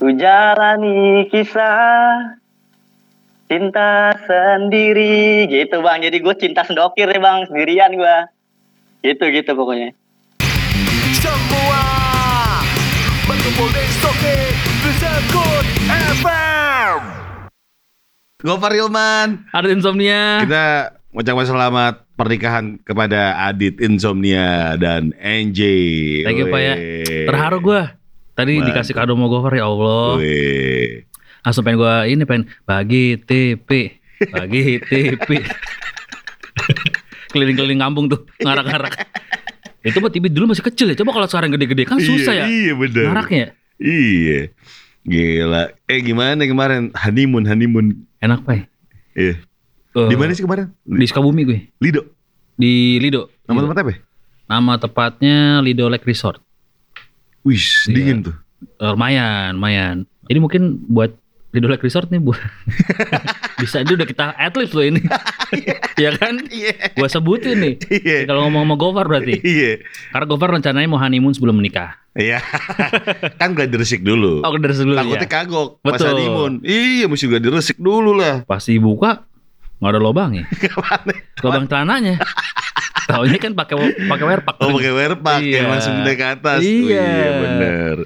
Ku jalani kisah cinta sendiri gitu bang. Jadi gue cinta sendokir ya bang, sendirian gue. Gitu gitu pokoknya. Semua berkumpul di Soke Disebut FM. Ada insomnia. Kita mengucapkan selamat pernikahan kepada Adit Insomnia dan NJ. Thank you Pak ya. Terharu gue. Tadi Mantap. dikasih kado mau Gofar ya Allah. Weh. Langsung pengen gue ini pengen bagi TP, bagi TP. Keliling-keliling kampung tuh ngarak-ngarak. Itu mah TV dulu masih kecil ya. Coba kalau sekarang gede-gede kan susah iya, ya. Iya bener. Ngaraknya. Iya. Gila. Eh gimana kemarin honeymoon honeymoon? Enak Pak. Iya. Eh, Di mana sih kemarin? Di Sukabumi gue. Lido. Di Lido. Nama tempat apa? ya? Nama tepatnya Lido Lake Resort. Wih, Iya. dingin tuh. Eh, lumayan, lumayan. Ini mungkin buat Lido Lake Resort nih bu. Bisa ini udah kita atlet loh ini. ya kan? Iya. Gua sebutin nih. Iya. Kalau ngomong sama Gofar berarti. Iya. Karena Gofar rencananya mau honeymoon sebelum menikah. Iya. kan gak diresik dulu. Oh, dari dulu Takutnya ya. kagok pas Betul. honeymoon. Iya, mesti juga diresik dulu lah. Pasti buka nggak ada lubangnya. Ke mana? Lubang celananya. Taunya kan pakai pakai werpak. Oh pakai werpak Iya. yang langsung naik ke atas. Iya. iya bener.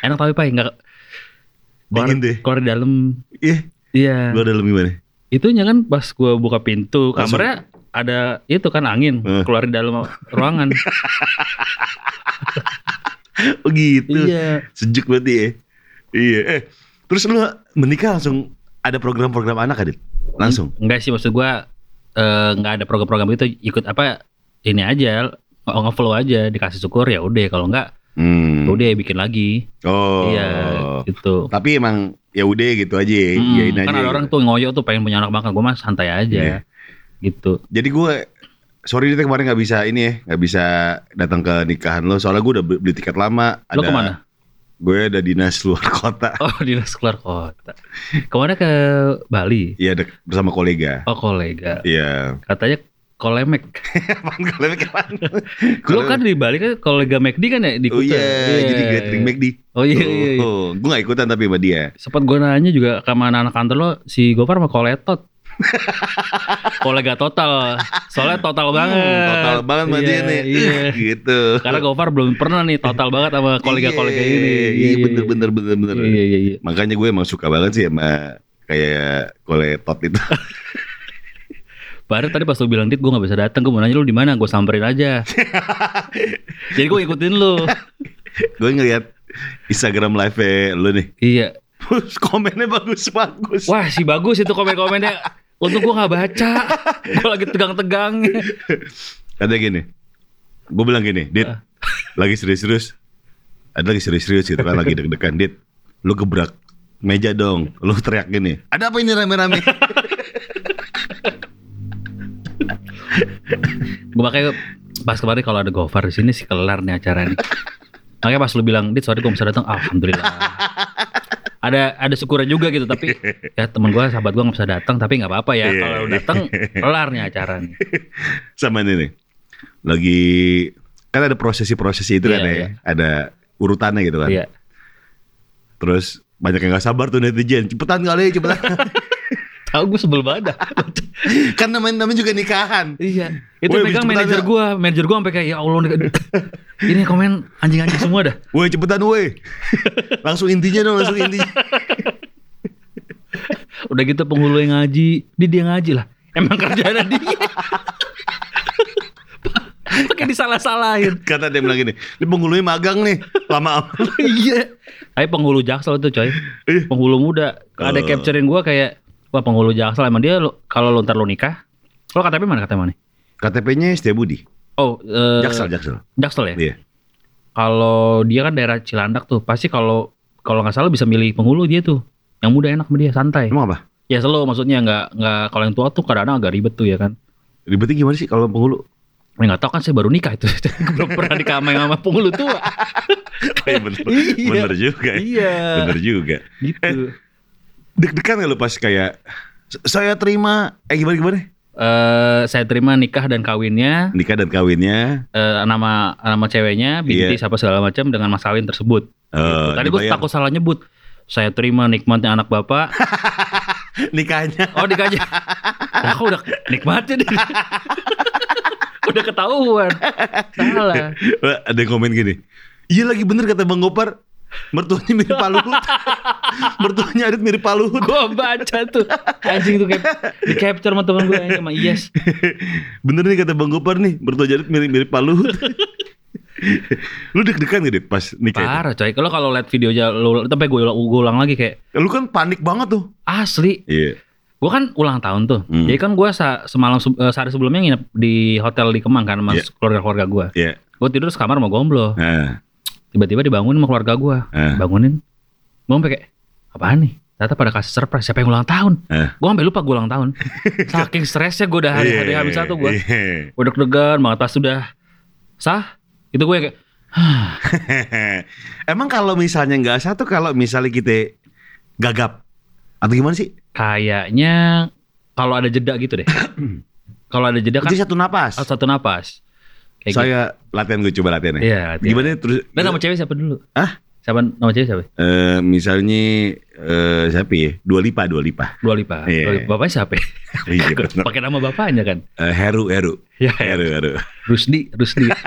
Enak tapi pak nggak Dingin deh. keluar di dalam. Iya. Iya. Gua dalam gimana? Itunya kan pas gua buka pintu Langsung. kamarnya ada itu kan angin Eh. keluar di dalam ruangan. Oh gitu. iya. Sejuk berarti ya. Iya. Eh, terus lu menikah langsung ada program-program anak Adit? Langsung. Enggak sih maksud gua eh, nggak ada program-program itu ikut apa ini aja nge- nge-flow aja dikasih syukur ya udah kalau enggak Hmm. udah bikin lagi. Oh. Iya gitu. Tapi emang ya udah gitu aja, ya, Mm, iyain aja. kan ada orang tuh ngoyo tuh pengen punya anak banget gue mah santai aja Iya. gitu Jadi gue sorry Dit kemarin nggak bisa ini ya, nggak bisa datang ke nikahan lo. Soalnya gue udah beli tiket lama. lo ke mana Gue ada dinas luar kota. oh dinas keluar kota ke mana ke Bali Iya ada bersama kolega. oh kolega Iya. katanya kolemek Apaan kolega kapan? lo kan di Bali kan kolega McD kan ya di Oh iya, jadi gathering McD. oh iya iya, iya. Oh, gue gak ikutan tapi sama dia. sempat gue nanya juga ke mana anak kantor lo si Gopar sama koletot kolega total soalnya total banget Hmm, total banget sama Iya, dia nih. iya. gitu. karena Gopar belum pernah nih total banget sama kolega-kolega Iya, ini Iya, bener bener bener bener. iya iya iya Makanya gue emang suka banget sih sama kayak koletot itu. Baru tadi pas lu bilang dit gue gak bisa datang, gue mau nanya lu di mana, gue samperin aja. Jadi gue ikutin lu. gue ngeliat Instagram live lu nih. Iya. Terus komennya bagus-bagus. Wah si bagus itu komen-komennya. Untuk gue gak baca, gue lagi tegang-tegang. Ada gini. Gue bilang gini, Dit, lagi serius-serius. Ada lagi serius-serius gitu kan, lagi deg-degan, Dit. Lu gebrak meja dong. Lu teriak gini. Ada apa ini rame-rame? Gue makanya pas kemarin kalau ada Gofar di sini sih kelar nih acara nih. Makanya pas lu bilang dit sorry gue bisa datang, alhamdulillah. ada ada syukurnya juga gitu tapi ya teman gue sahabat gue nggak bisa datang tapi nggak apa-apa ya Iya. kalau datang kelar nih acara nih Sama ini nih. Lagi kan ada prosesi-prosesi itu kan Iya, ya. iya. Ada urutannya gitu kan. iya Terus banyak yang gak sabar tuh netizen. Cepetan kali, cepetan. Tahu gue sebel banget dah. kan namanya, namanya juga nikahan. Iya. Itu pegang cepetan manajer ya. gua, manajer gua sampai kayak ya Allah ini komen anjing-anjing semua dah. Woi cepetan woi. langsung intinya dong, langsung intinya. Udah gitu penghulu yang ngaji, dia dia ngaji lah. Emang kerjaan dia. Pakai disalah-salahin. Kata dia bilang gini, ini penghulunya magang nih, lama amat. iya. Tapi penghulu Jaksel itu coy. Ih. Penghulu muda. Ada Oh. capturein gua kayak wah penghulu Jaksel emang dia kalau lo ntar lo nikah. Lo KTP mana KTP mana? KTP-nya Setiabudi. Oh, eh, Jaksel, Jaksel. Jaksel ya? Iya. Kalau dia kan daerah Cilandak tuh, pasti kalau kalau nggak salah bisa milih penghulu dia tuh. Yang muda enak sama dia, santai. Emang apa? Ya slow maksudnya nggak nggak kalau yang tua tuh kadang-kadang agak ribet tuh ya kan. Ribetnya gimana sih kalau penghulu? Ya nggak tahu kan saya baru nikah itu, belum pernah nikah sama penghulu tua. Iya bener, Iya. bener juga. Iya. Bener juga. Gitu. Deg-degan gak lu pas kayak "S- saya terima eh gimana gimana? Eh, saya terima nikah dan kawinnya Nikah dan kawinnya. eh, nama nama ceweknya binti Iya. siapa segala macam dengan mas kawin tersebut. eh, Tadi gue takut salah nyebut. saya terima nikmatnya anak bapak. Nikahnya. Oh dikaji. Nah, kok udah nikmatnya deh. udah ketahuan. Salah. Ada yang komen gini. Iya lagi bener kata Bang Gopar. Mertuanya mirip Pak Luhut. Mertuanya Adit mirip Pak Luhut. Gua baca tuh. Anjing tuh kayak di capture sama teman gue sama Iyas. Bener nih kata Bang Gopar nih. Mertuanya Adit mirip-mirip Pak Luhut. lu deg-degan gak Dit pas nikah? Parah coy. Kalau kalau lihat videonya lu sampai gue ulang, ulang lagi kayak Lu kan panik banget tuh. asli. Iya. Gue kan ulang tahun tuh. Hmm. Jadi kan gue semalam se- eh, sehari sebelumnya nginep di hotel di Kemang kan sama Iya. keluarga-keluarga gue. Iya. Gue tidur sekamar sama gomblo. Nah, Tiba-tiba dibangunin sama keluarga gue. Eh. Bangunin. Gue sampai kayak apaan nih? Ternyata pada kasih surprise siapa yang ulang tahun. Eh. Gue sampai lupa gue ulang tahun. Saking stresnya gue udah hari hari Iya, habis satu gue. iya. Udah deg-degan banget pas sudah sah. Itu gue kayak Emang kalau misalnya nggak satu, kalau misalnya kita gagap atau gimana sih? kayaknya kalau ada jeda gitu deh. kalau ada jeda kan Jadi satu napas. harus satu napas. Kayak gitu. Saya latihan gue coba latihan ya. Iya, latihan. Gimana terus? Dan nama cewek siapa dulu? Hah? Siapa nama cewek siapa? Eh, misalnya eh, siapa ya? Dua lipa, dua lipa. Dua Lipa. Iya. Lipa. Bapaknya siapa? Iya, bener. Pakai nama bapaknya kan? Eh, Heru, Heru. Ya, Heru, Heru. Rusdi, Rusdi,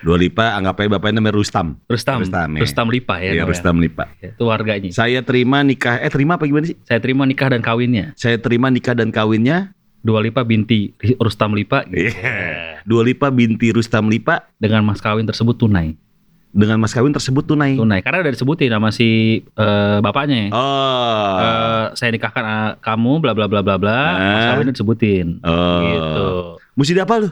Dua lipa, anggap aja bapaknya namanya Rustam. Rustam, Rustam, Rustam, ya. Lipa ya. Iya. Rustam lipa. Ya, Itu warganya. Saya terima nikah, eh terima apa gimana sih? Saya terima nikah dan kawinnya. Saya terima nikah dan kawinnya Dua Lipa binti Rustam Lipa gitu. Iya. Dua lipa binti Rustam lipa dengan mas kawin tersebut tunai. dengan mas kawin tersebut tunai. Tunai karena udah disebutin nama si eh, bapaknya. Oh. Eh, saya nikahkan eh, kamu bla bla bla bla bla. Mas Ah. kawin disebutin. Oh. Gitu. Mesti apa lu?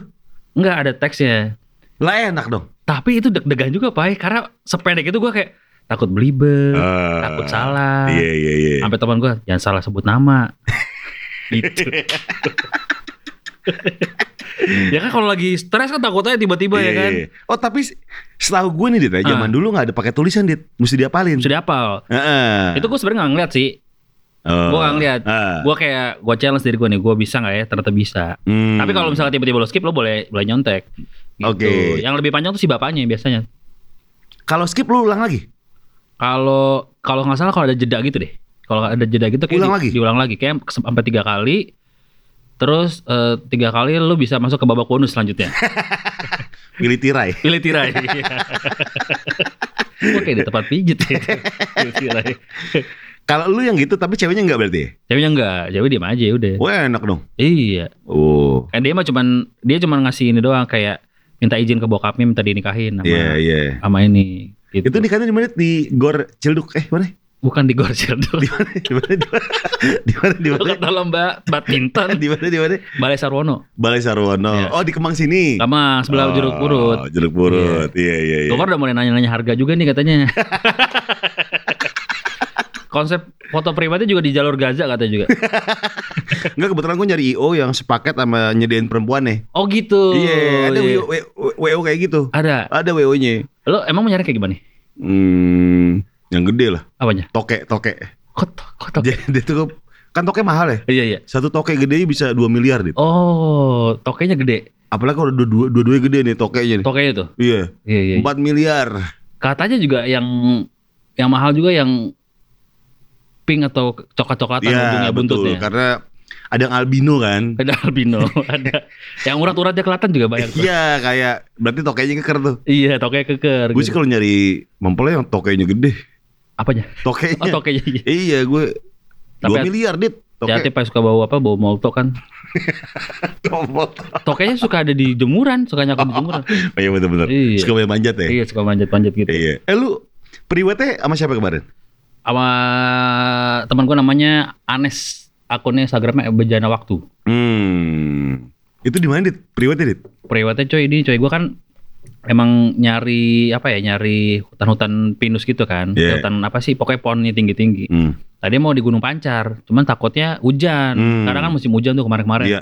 Enggak ada teksnya. Lah enak dong. Tapi itu deg-degan juga Pak karena sependek itu gua kayak takut belibet, Ah. takut salah. Iya iya iya. Sampai teman gua jangan salah sebut nama. gitu. ya kan kalau lagi stres kan takutnya tiba-tiba ya Iya, kan. iya. Oh tapi setahu gue nih Dit ya, zaman Ah. dulu nggak ada pakai tulisan Dit, mesti diapalin. Sudah hafal. Heeh. Itu gue sebenarnya nggak ngeliat sih. Oh. Gue nggak ngeliat. Ah. Gue kayak gue challenge diri gue nih, gue bisa nggak ya? Ternyata bisa. Hmm. Tapi kalau misalnya tiba-tiba lo skip, lo boleh boleh nyontek. Gitu. Oke. Yang lebih panjang tuh si bapaknya biasanya. kalau skip lu ulang lagi. Kalau kalau nggak salah kalau ada jeda gitu deh. Kalau ada jeda gitu kayak Ulang di- lagi? diulang lagi kayak sampai tiga kali. Terus eh, tiga kali lo bisa masuk ke babak bonus selanjutnya. Pilih tirai. Pilih tirai. Gue kayak di tempat pijit ya. Pilih tirai. Kalau lu yang gitu tapi ceweknya nggak berarti? Ceweknya enggak, cewek diem aja udah. Wah enak dong. Iya. Oh. Kan dia mah cuman dia cuman ngasih ini doang kayak minta izin ke bokapnya minta dinikahin sama Iya iya. sama ini. Gitu. Itu nikahnya di mana? Di Gor Cilduk. Eh mana? Bukan di Gorcil tuh. Di mana? Di mana? Di mana? Di mana? Kata lomba badminton Di mana? Di mana? Balai Sarwono. Balai Sarwono. Iya. Oh di Kemang sini. Sama sebelah Oh, jeruk purut. Jeruk purut. Iya iya iya. Gopar udah mulai nanya-nanya harga juga nih katanya. Konsep foto pribadi juga di jalur Gaza katanya juga. Enggak kebetulan gue nyari IO yang sepaket sama nyediain perempuan nih. Oh gitu. Iya, ada Iya. WO, WO, WO kayak gitu. Ada. Ada WO-nya. Lo emang mau nyari kayak gimana? Hmm, yang gede lah. Apanya? Toke, toke. Kok kok toke? Itu kok- kan toke mahal ya. Iya iya. Satu toke gede bisa 2 miliar dit. Oh, tokenya gede. Apalagi kalau dua dua dua gede nih tokenya nih. Tokenya tuh. Iya, Iya iya. 4 miliar. Katanya juga yang yang mahal juga yang pink atau coklat-coklatan Iya, ujungnya betul. buntutnya. Karena ada yang albino kan. Ada albino, ada yang urat-uratnya kelihatan juga banyak. tuh. Iya, kayak berarti tokenya keker tuh. Iya, tokenya keker. Gue sih gitu. kalau nyari mempelai yang tokenya gede. Apanya? Tokenya. Oh, tokenya. iya. Iya, gue Tapi 2 miliar dit. Toke. Hati-hati pas suka bau apa, bau molto kan. Tokenya suka ada di jemuran, suka nyakap di jemuran. Oh, iya bener-bener. Iya. Suka banyak manjat ya. Iya, suka manjat-manjat gitu. Iya. Eh lu priwetnya sama siapa kemarin? Sama teman gue namanya Anes, akunnya Instagramnya Bejana Waktu. Hmm. Itu di mana dit? Priwetnya dit? Priwetnya coy ini coy gue kan emang nyari apa ya nyari hutan-hutan pinus gitu kan Iya. hutan apa sih pokoknya pohonnya tinggi-tinggi Hmm. tadi mau di Gunung Pancar cuman takutnya hujan Hmm. karena kan musim hujan tuh kemarin-kemarin Iya.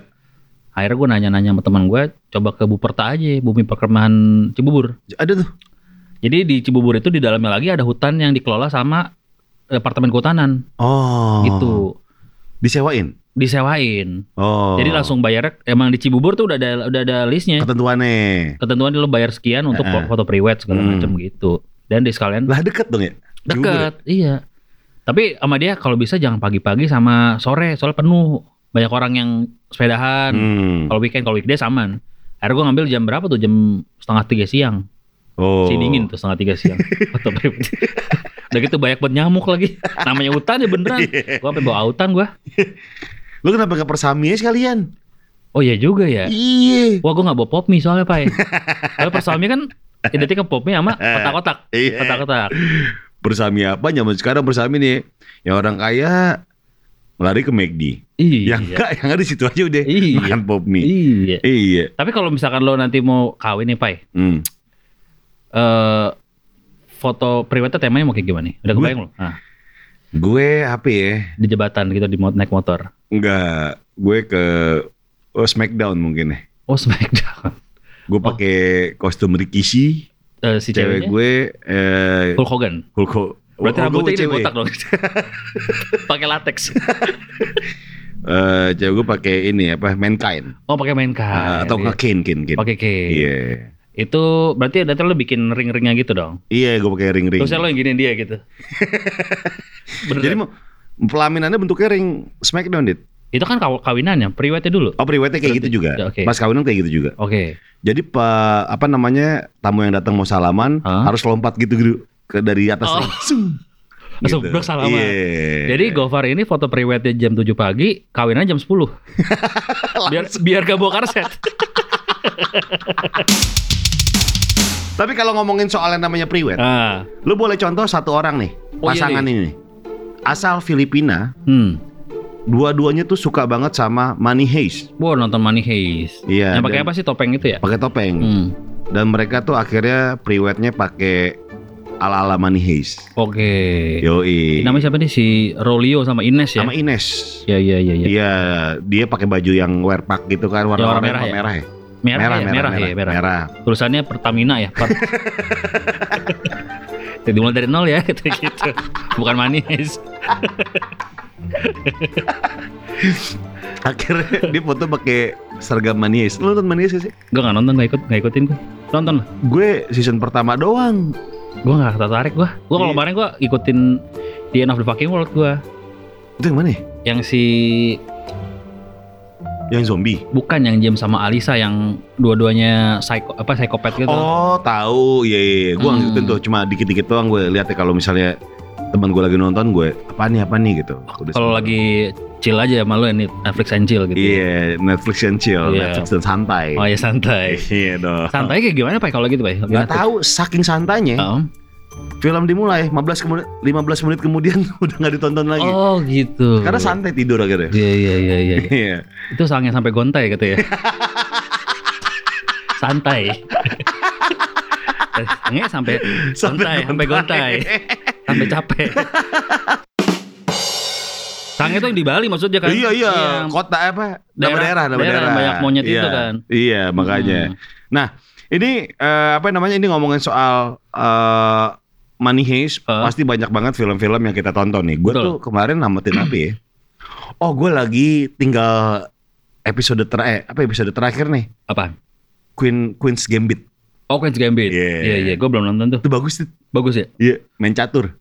akhirnya gue nanya-nanya sama teman gue coba ke Buperta aja bumi perkemahan Cibubur Ada tuh. jadi di Cibubur itu di dalamnya lagi ada hutan yang dikelola sama departemen kehutanan Oh. gitu Disewain. Disewain Oh. jadi langsung bayar emang di Cibubur tuh udah ada udah ada listnya ketentuannya. ketentuan lo bayar sekian untuk Heeh. foto priwet segala Hmm. macam gitu dan di sekalian Lah deket dong ya. juga. Deket, iya. Tapi sama dia kalau bisa jangan pagi-pagi sama sore, soalnya penuh. Banyak orang yang sepedahan. Hmm. Kalau weekend, kalau weekday saman. Akhirnya gue ngambil jam berapa tuh? Jam setengah tiga siang. Oh. Si dingin tuh setengah tiga siang. Foto pribadi. Udah gitu banyak banget nyamuk lagi. Namanya hutan ya beneran. Gue sampai bawa autan gue. Lu kenapa gak persami aja sekalian? Oh iya juga ya. Iya. Wah gue gak bawa pop mie soalnya Pak. Kalau persami kan identik pop mie sama kotak-kotak. Iya. Kotak-kotak. Bersami apa? Zaman sekarang bersami nih. Yang orang kaya lari ke McD. Iya. Yang enggak, yang ada di situ aja udah Iya. makan pop mie. Iya. Iya. Tapi kalau misalkan lo nanti mau kawin nih Pai. Hmm. eh foto private temanya mau kayak gimana nih? Udah kebayang lo? Nah, Gue apa ya? di jembatan gitu di naik motor. Enggak, gue ke oh, Smackdown mungkin ya. Oh Smackdown. Gue pakai kostum Rikishi, Eh, si cewek ceweknya gue eh Hulk Hogan. Hulk Ho- Berarti rambutnya Hogan ini botak dong. pakai latex. Eh, cewek gue pakai ini apa? Mankind. Oh pakai Eh, kain. atau nggak Kane, Kane, Kane. Pakai kain. Iya. Itu berarti nanti lo bikin ring-ringnya gitu dong. Iya, gue pakai ring-ring. Terus lo yang giniin dia gitu. Jadi mau pelaminannya bentuknya ring Smackdown, Dit. itu kan kaw- kawinannya, priwetnya dulu. Oh, priwetnya kayak gitu juga. Oke. Pas kawinan kayak gitu juga. Oke. Jadi pa, apa namanya tamu yang datang mau salaman Hah? harus lompat gitu gitu ke dari atas Oh. ring. Sung. Langsung blok salaman. Iya. Jadi Gofar ini foto priwetnya jam 7 pagi, kawinannya jam 10. biar biar gak bawa karset. Tapi kalau ngomongin soal yang namanya priwet, ah. lu boleh contoh satu orang nih, Oh, iya pasangan ini. Asal Filipina, Hmm. dua-duanya tuh suka banget sama Money Heist. Wah nonton Money Heist. Iya. Yang pakai apa sih topeng itu ya? Pakai topeng. Hmm. Dan mereka tuh akhirnya priwetnya pakai ala-ala Money Heist. Oke. Yoi. Namanya siapa nih si Rolio sama Ines ya? Sama Ines. Ya ya ya ya. Iya, dia pakai baju yang wear pack gitu kan, warna, Yang warna merah apa ya? merah ya? Merah, ya, merah, ya, merah. merah. Tulisannya Pertamina ya. Per- Jadi mulai dari nol ya gitu gitu. Bukan Heist. Akhirnya dia foto pakai seragam Heist. Lu nonton gak sih? Gue gak nonton, gak ikut, gak ikutin gue. Nonton lah. Gue season pertama doang. Gue gak tertarik gue. Gue kalau Iya. kemarin gue ikutin The End of the Fucking World gue. Itu yang mana ya? Yang si Yang zombie. bukan yang James sama Alisa yang dua-duanya psycho apa psikopat gitu. Oh, tahu. Iya, iya. iya. Gue Hmm. ngikutin tuh. Cuma dikit-dikit doang gue lihat ya kalau misalnya teman gue lagi nonton gue apa nih apa nih gitu. Kalau lagi chill aja malu ini Netflix and chill gitu. Iya, Netflix and chill, Iya. Netflix dan santai. Oh ya santai. Iya dong. Santai kayak gimana Pak kalau gitu Pak? Gak tahu saking santainya Oh. Film dimulai 15 kemudian 15 menit kemudian udah nggak ditonton lagi. Oh gitu. Karena santai tidur akhirnya. Iya iya iya iya. Iya. Itu sangnya sampai gontai ya. santai. Sangnya sampai santai, sampai gontai, sampai capek. Sangnya tuh yang di Bali maksudnya kan? Iya iya, Yang kota apa? Daerah- daerah, daerah daerah. yang banyak monyet Iya. itu kan. Iya, makanya. Hmm. Nah, ini eh, apa namanya? Ini ngomongin soal eh Money Heist, Hah? pasti banyak banget film-film yang kita tonton nih. Gue tuh kemarin namatin apa ya? Oh, gue lagi tinggal episode terakhir, apa episode terakhir nih? Apa? Queen Queen's Gambit. Oh Queen's Gambit. Iya. Iya iya, gue belum nonton tuh. Itu bagus tuh. Bagus ya? Iya, main catur.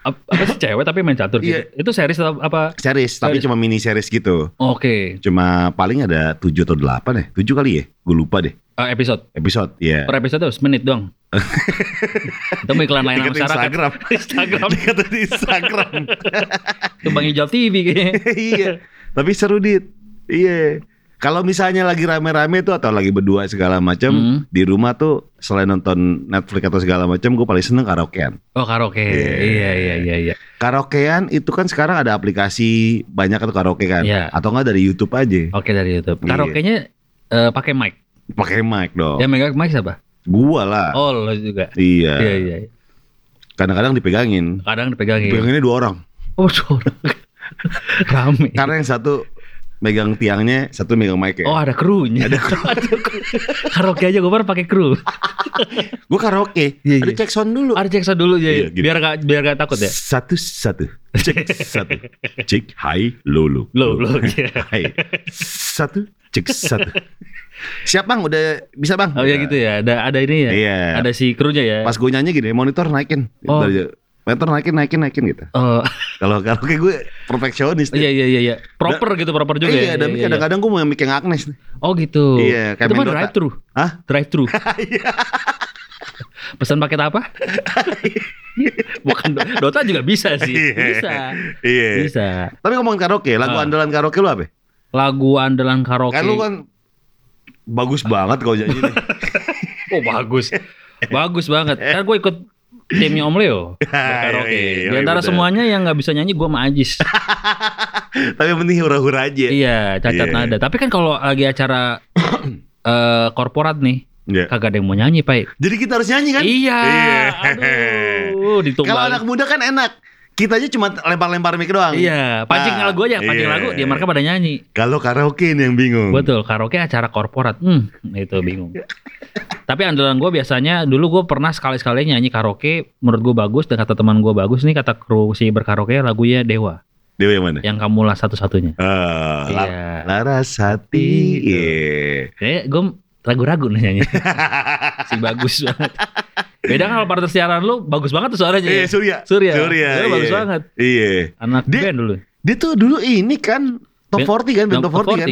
Ap- Apa sih cewek tapi main catur gitu? Iya. Itu series atau apa? Series, tapi Series. cuma mini series gitu. Oke. Cuma paling ada 7 atau 8 ya? 7 kali ya? Gue lupa deh. Eh, episode. Episode, iya. Per episode tuh semenit doang. Itu mau iklan layanan masyarakat. Instagram. Instagram. Dikata di Instagram. Itu Bang Ijal TV kayaknya. iya. Tapi seru dit. Iya. Kalau misalnya lagi rame-rame tuh atau lagi berdua segala macam Hmm. di rumah tuh selain nonton Netflix atau segala macam, gue paling seneng karaokean. Oh karaoke. Iya. Iya iya iya iya. Karaokean itu kan sekarang ada aplikasi banyak atau karaoke kan, Iya. atau enggak dari YouTube aja. Oke dari YouTube. Iya. Karaoke-nya eh, pakai mic. Pakai mic dong. Yang megang mic siapa? Gua lah. Oh lo juga. Iya. Iya iya. iya. Kadang-kadang dipegangin. Kadang dipegangin. Dipeganginnya dua orang. Oh suara. Rame. Karena yang satu megang tiangnya, satu megang mic Oh ada krunya. Ada kru. karaoke aja gue baru pakai kru. Gue karaoke. Iya, Ada iya. check sound dulu. Ada cek sound dulu ya. Iya, gitu. Biar gak biar gak takut ya. Satu satu. Cek satu. Cek hai lolo. Lo lo. Iya. Hai. Satu cek satu. Siap bang, udah bisa bang. Oh ya gitu ya. Ada ada ini ya. Iya. Ada si krunya ya. Pas gue nyanyi gini, monitor naikin. Oh. Dari meter naikin naikin naikin gitu. Oh, Kalau karaoke gue perfeksionis. iya iya iya iya. Proper gitu, proper juga iya, ya. dan Iya, iya, kadang-kadang gue mau yang Agnes nih. Oh gitu. Iya, kayak Itu mah drive thru. Hah? Drive thru. Iya. Pesan paket apa? Bukan Do- Dota juga bisa sih. Bisa. Iya. Bisa. Tapi ngomongin karaoke, lagu Ah. andalan karaoke lu apa? Lagu andalan karaoke. Kan lu kan bagus banget kalau nyanyi. Oh bagus. bagus banget. Kan gue ikut timnya Om Leo berkaraoke. Iya, iya, Di antara semuanya yang nggak bisa nyanyi gue sama Ajis. Tapi yang penting hura-hura aja. iya, cacat Iya. nada. Tapi kan kalau lagi acara eh korporat nih, Iya. kagak ada yang mau nyanyi, Pak. Jadi kita harus nyanyi kan? Iya. Aduh, ditumbal. Kalau anak muda kan enak. Kita aja cuma lempar-lempar mic doang. Iya, pancing Nah, lagu aja, pancing iya. lagu, dia mereka pada nyanyi. Kalau karaoke ini yang bingung. Betul, karaoke acara korporat. Hmm, itu bingung. Tapi andalan gue biasanya dulu gue pernah sekali-sekali nyanyi karaoke, menurut gue bagus dan kata teman gue bagus nih kata kru si berkaraoke lagunya Dewa, Dewa yang mana? yang kamu lah satu-satunya. La- Iya. Larasati. Iya. Iya. Eh, gue ragu-ragu nih nyanyi. si bagus banget. Beda kan kalau partner siaran lu bagus banget tuh suaranya. Iya, ya. Surya. Surya. Surya. Surya bagus iya. banget. Iya. Anak Dia- band dulu. Dia tuh dulu ini kan top Band- 40 kan, band top 40 kan?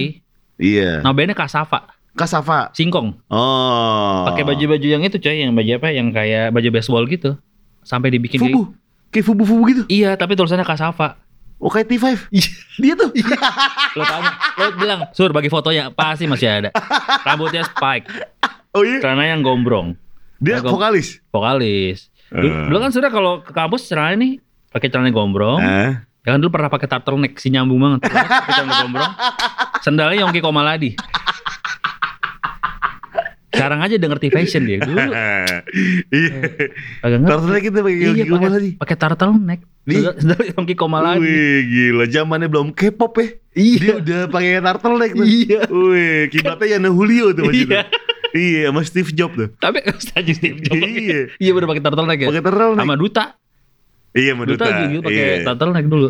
Iya. Nah bandnya Kasava, Kasava. Singkong. Oh. Pakai baju-baju yang itu coy, yang baju apa? Yang kayak baju baseball gitu. Sampai dibikin kayak- Fubu. Kayak fubu-fubu gitu. Iya, tapi tulisannya Kasava. Oh kayak T5. Iya. Dia tuh. Lo tanya, lo bilang, "Sur, bagi fotonya." Pasti masih ada. Rambutnya spike, Oh iya. celana yang gombrong, Dia Agak- vokalis. vokalis. Dulu, Eh. dulu kan sudah kalau ke kampus celana nih pakai celana gombrong. Eh. Ya kan dulu pernah pakai turtleneck si nyambung banget. Pakai celana gombrong. Sendalnya Yongki Komaladi. Sekarang aja udah ngerti fashion dia. Dulu Iya. ngerti. Turtleneck kita pakai Iya, Yogi pakai, Komaladi. pakai turtleneck. Sendal, Yongki Komaladi. Wih gila zamannya belum K-pop ya. Dia udah pakai turtleneck. Iya. Wih, kiblatnya Yana Julio tuh. Iya. Iya, sama Steve Jobs tuh. Tapi Ustaz Steve Jobs. Iya. Iya bener pakai turtleneck ya. Pakai turtleneck. Sama Duta. Iya, sama Duta, Duta. juga pakai Iya. turtleneck dulu.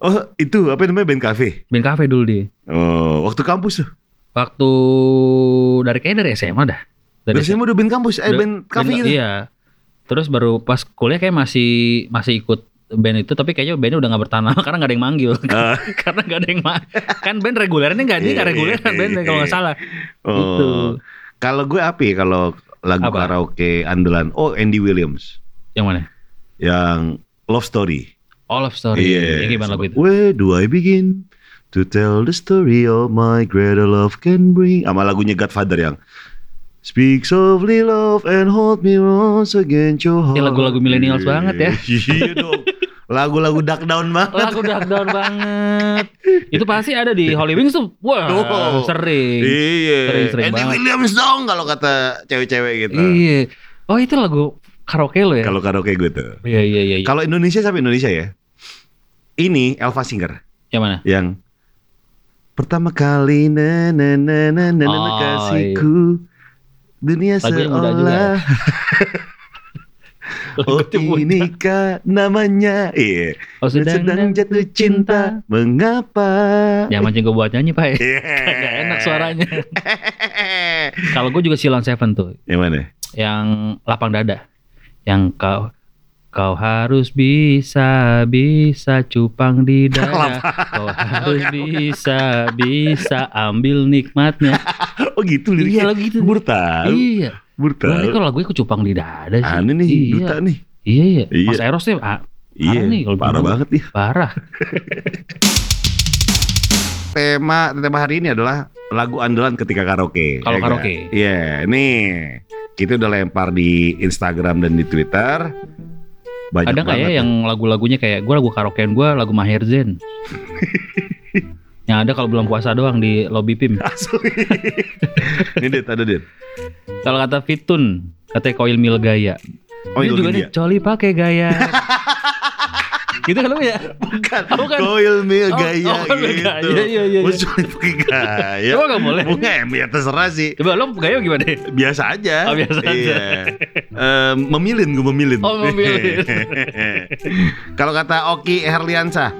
Oh, itu apa namanya band cafe? Band cafe dulu dia. Oh, waktu kampus tuh. Waktu dari kayaknya dari SMA dah. Dari SMA udah band kampus, eh band cafe gitu. Iya. Terus baru pas kuliah kayak masih masih ikut band itu tapi kayaknya bandnya udah gak bertahan lama karena gak ada yang manggil Ah. karena gak ada yang ma- kan band regulernya nggak dia Iya, nggak reguler iya, kan band iya, kalau nggak iya. salah Oh. Gitu. Kalau gue apa ya kalau lagu Apa? karaoke andalan? Oh, Andy Williams yang mana yang Love Story. All of Story Iya. yang gimana lagu itu Where do I begin to tell the story of my greater love can bring? Sama lagunya Godfather yang Speak softly love and hold me once again your heart. Ini lagu-lagu millennials banget ya. Iya dong. Lagu-lagu dark down banget. lagu dark down banget itu pasti ada di Holy Wings tuh wah Oh. sering Iya. Sering-sering Andy banget. Williams dong kalau kata cewek-cewek gitu. iya oh itu lagu karaoke lo ya Kalau karaoke gue tuh. iya iya iya iya. Kalau Indonesia sampai Indonesia ya. Ini Elva Singer yang mana yang pertama kali na na na na na na Oh, kasihku dunia Lagunya muda juga seolah oh ini kah namanya? Iya oh sedang, sedang jatuh cinta. mengapa? Ya mancing gue buat nyanyi pak. Iya. Gak enak suaranya. Kalau gue juga Silon Seven tuh. Yang mana? Yang lapang dada. Yang kau kau harus bisa bisa cupang di dada. Kau harus bisa bisa ambil nikmatnya. Oh gitu iya liriknya lagu gitu tahu. Iya baru Lah, ini kalau lagunya cupang di dada sih aneh nih iya. duta nih iya iya Iya. Mas Eros nih ah, iya nih kalau parah banget nih parah tema tema hari ini adalah lagu andalan ketika karaoke. Kalau ya karaoke. Iya, nih kita udah lempar di Instagram dan di Twitter. Banyak ada nggak ya banget yang lagu-lagunya kayak gue lagu karaokean gue lagu Maher Zen yang ada kalau bulan puasa doang di lobby PIM Asli. Ini dit, ada dit. kalau kata Fitun katanya koil mil gaya Oh, Ini juga nih coli pakai gaya gitu kan lu ya Bukan. Oh, bukan. Coil mil Oh, gaya oh, gitu. gaya. Iya, iya, iya. Masa cuma pakai gaya. Coba nggak boleh? Bukan, ya terserah sih. coba lo gaya gimana Biasa aja. Oh, biasa aja. Iya. Em, memilin gue memilin. Oh, memilin. Kalau kata Oki Herliansa,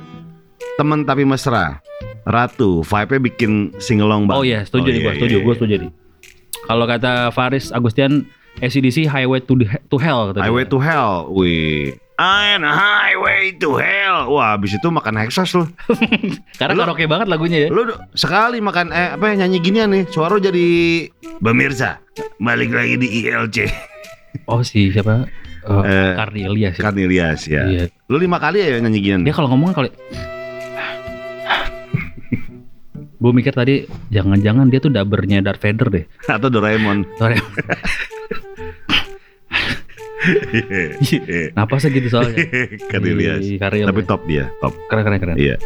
teman tapi mesra. Ratu, vibe-nya bikin singelong banget. oh iya setuju nih gue iya, setuju iya. gue setuju nih kalau kata Faris Agustian ACDC Highway to, the- to Hell kata dia. Highway to Hell, wih. And highway to hell. Wah, habis itu makan Hexas lu. Karena Lu- karaoke banget lagunya ya. Lu sekali makan eh apa ya, nyanyi ginian nih, suara jadi pemirsa. Balik lagi di ILC. Oh si siapa? Oh, Eh, Karni Ilyas. ya. Karni Ilyas ya. Iya. Lu lima kali ya nyanyi ginian. Dia kalau ngomong kali Gue mikir tadi jangan-jangan dia tuh dabernya Darth Vader deh. Atau Doraemon. Sorry. Kenapa sih gitu soalnya? Karni Tapi Ilyas. top dia, top. keren keren keren. Iya.